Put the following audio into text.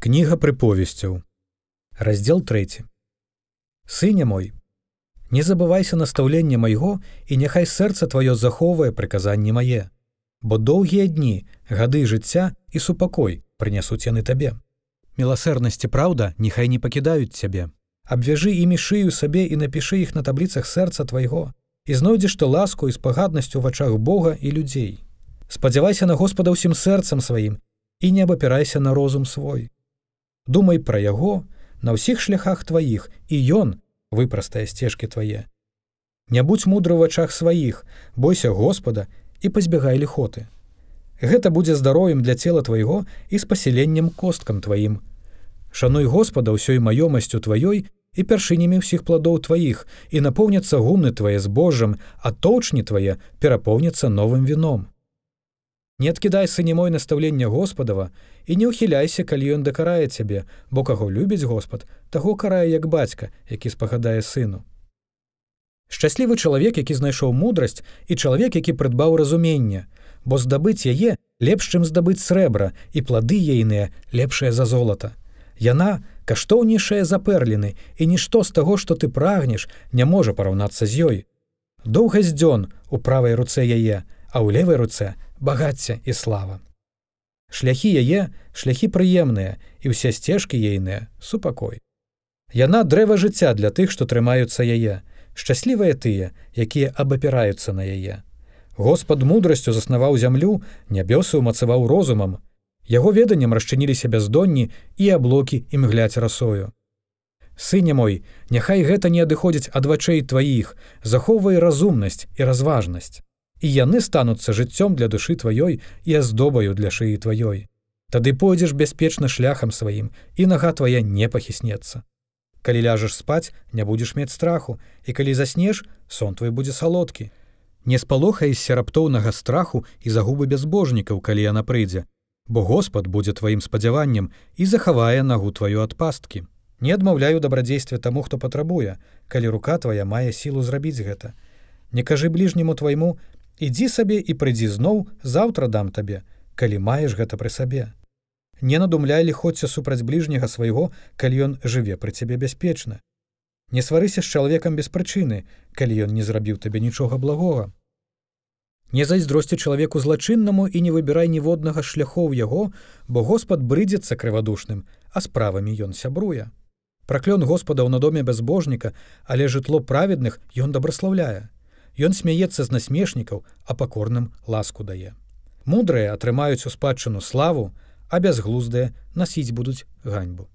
Кніга прыповесцяў. Раздзел 3. Сыне мой, не забывайся настаўлення майго і няхай сэрца тваё захоўвае прыказанні мае, бо доўгія дні, гады жыцця і супакой прынясуць яны табе. Міласэрнасці праўда, няхай не пакідаюць цябе. Абвяжы імі шыю сабе і напішы іх на табліцах сэрца твайго і знойдзеш ты ласку і спагаднасць у вачах Бога і людзей. Спадзявайся на Господа ўсім сэрцам сваім і не абапірайся на розум свой думай пра яго на ўсіх шляхах тваіх і ён выпрастае сцежкі твае. Не будзь мудры ў вачах сваіх, бойся Господа і пазбягай ліхоты. Гэта будзе здароўем для цела твайго і з пасяленнем косткам тваім. Шануй Господа ўсёй маёмасцю тваёй і пяршынямі ўсіх пладоў тваіх і напоўняцца гумны твае з Божым, а тоўчні твае перапоўняцца новым віном. Не адкідай сыне мой настаўлення Господава і не ўхіляйся, калі ён дакарае цябе, бо каго любіць Господ, таго карае як бацька, які спагадае сыну. Шчаслівы чалавек, які знайшоў мудрасць і чалавек, які прыдбаў разуменне, бо здабыць яе лепш, чым здабыць срэбра і плады ейныя лепшыя за золата. Яна каштоўнейшая за пэрліны і нішто з таго, што ты прагнеш, не можа параўнацца з ёй. Доўгасць дзён у правай руцэ яе, а ў левай руцэ багацця і слава. Шляхі яе шляхі прыемныя і ўсе сцежкі ейныя супакой. Яна дрэва жыцця для тых, што трымаюцца яе, шчаслівыя тыя, якія абапіраюцца на яе. Господ мудрасцю заснаваў зямлю, нябёсы ўмацаваў розумам. Яго веданнем расчыніліся бяздонні і аблокі імгляць расою. Сыне мой, няхай гэта не адыходзіць ад вачэй тваіх, захоўвай разумнасць і разважнасць і яны стануцца жыццём для душы тваёй і аздобаю для шыі тваёй. Тады пойдзеш бяспечна шляхам сваім і нага твая не пахіснецца. Калі ляжаш спаць, не будзеш мець страху, і калі заснеш, сон твой будзе салодкі. Не спалохаешся раптоўнага страху і загубы бязбожнікаў, калі яна прыйдзе, бо Господ будзе тваім спадзяваннем і захавае нагу тваю ад пасткі. Не адмаўляю дабрадзействе таму, хто патрабуе, калі рука твая мае сілу зрабіць гэта. Не кажы бліжняму твайму, ідзі сабе і прыйдзі зноў заўтра дам табе, калі маеш гэта пры сабе. Не надумляй ліходця супраць бліжняга свайго, калі ён жыве пры цябе бяспечна. Не сварыся з чалавекам без прычыны, калі ён не зрабіў табе нічога благога. Не зайздросці чалавеку злачыннаму і не выбірай ніводнага шляхоў яго, бо Господ брыдзецца крывадушным, а справамі ён сябруе. Праклён Господа ў надоме бязбожніка, але жытло праведных ён дабраслаўляе. Ён смяецца з насмешнікаў, а пакорным ласку дае. Мудрыя атрымаюць у спадчыну славу, а бязглуздыя насіць будуць ганьбу.